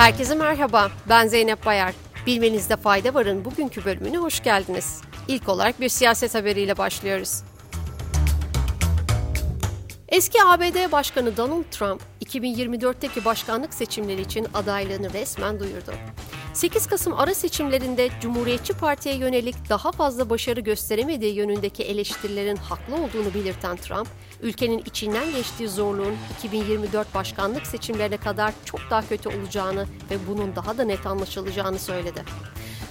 Herkese merhaba, ben Zeynep Bayar. Bilmenizde fayda varın bugünkü bölümüne hoş geldiniz. İlk olarak bir siyaset haberiyle başlıyoruz. Eski ABD Başkanı Donald Trump, 2024'teki başkanlık seçimleri için adaylığını resmen duyurdu. 8 Kasım ara seçimlerinde Cumhuriyetçi Parti'ye yönelik daha fazla başarı gösteremediği yönündeki eleştirilerin haklı olduğunu belirten Trump, ülkenin içinden geçtiği zorluğun 2024 başkanlık seçimlerine kadar çok daha kötü olacağını ve bunun daha da net anlaşılacağını söyledi.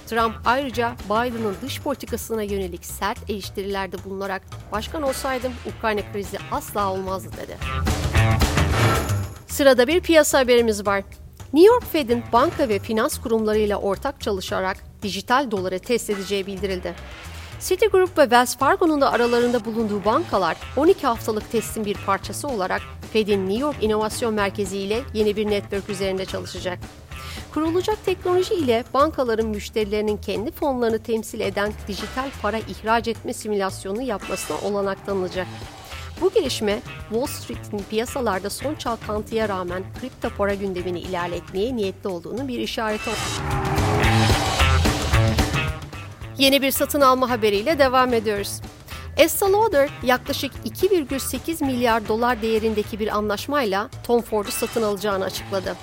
Trump ayrıca Biden'ın dış politikasına yönelik sert eleştirilerde bulunarak başkan olsaydım Ukrayna krizi asla olmazdı dedi. Sırada bir piyasa haberimiz var. New York Fed'in banka ve finans kurumlarıyla ortak çalışarak dijital doları test edeceği bildirildi. Citigroup ve Wells Fargo'nun da aralarında bulunduğu bankalar 12 haftalık testin bir parçası olarak Fed'in New York İnovasyon Merkezi ile yeni bir network üzerinde çalışacak. Kurulacak teknoloji ile bankaların müşterilerinin kendi fonlarını temsil eden dijital para ihraç etme simülasyonu yapmasına olanak tanınacak. Bu gelişme Wall Street'in piyasalarda son çalkantıya rağmen kripto para gündemini ilerletmeye niyetli olduğunu bir işareti oldu. Yeni bir satın alma haberiyle devam ediyoruz. Estee Lauder yaklaşık 2,8 milyar dolar değerindeki bir anlaşmayla Tom Ford'u satın alacağını açıkladı.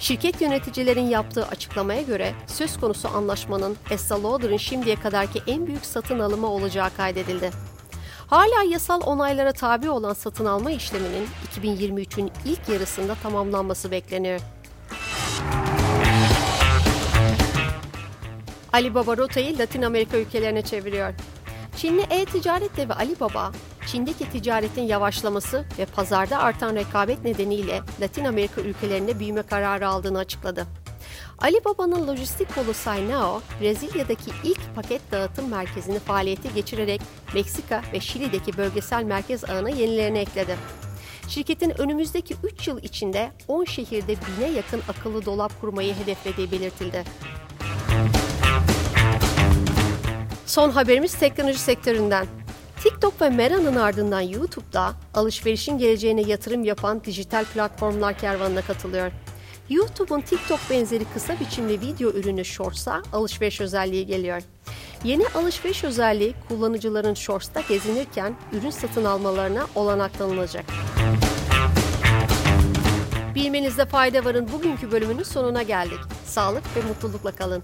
Şirket yöneticilerin yaptığı açıklamaya göre söz konusu anlaşmanın Estee Lauder'ın şimdiye kadarki en büyük satın alımı olacağı kaydedildi. Hala yasal onaylara tabi olan satın alma işleminin 2023'ün ilk yarısında tamamlanması bekleniyor. Alibaba rotayı Latin Amerika ülkelerine çeviriyor. Çinli e-ticaret devi Alibaba, Çin'deki ticaretin yavaşlaması ve pazarda artan rekabet nedeniyle Latin Amerika ülkelerinde büyüme kararı aldığını açıkladı. Alibaba'nın lojistik kolu Sainao, Brezilya'daki ilk paket dağıtım merkezini faaliyete geçirerek Meksika ve Şili'deki bölgesel merkez ağına yenilerini ekledi. Şirketin önümüzdeki 3 yıl içinde 10 şehirde bine yakın akıllı dolap kurmayı hedeflediği belirtildi. Son haberimiz teknoloji sektöründen. TikTok ve Mera'nın ardından YouTube'da alışverişin geleceğine yatırım yapan dijital platformlar kervanına katılıyor. YouTube'un TikTok benzeri kısa biçimli video ürünü Shorts'a alışveriş özelliği geliyor. Yeni alışveriş özelliği kullanıcıların Shorts'ta gezinirken ürün satın almalarına olanak tanınacak. Bilmenizde fayda varın bugünkü bölümünün sonuna geldik. Sağlık ve mutlulukla kalın.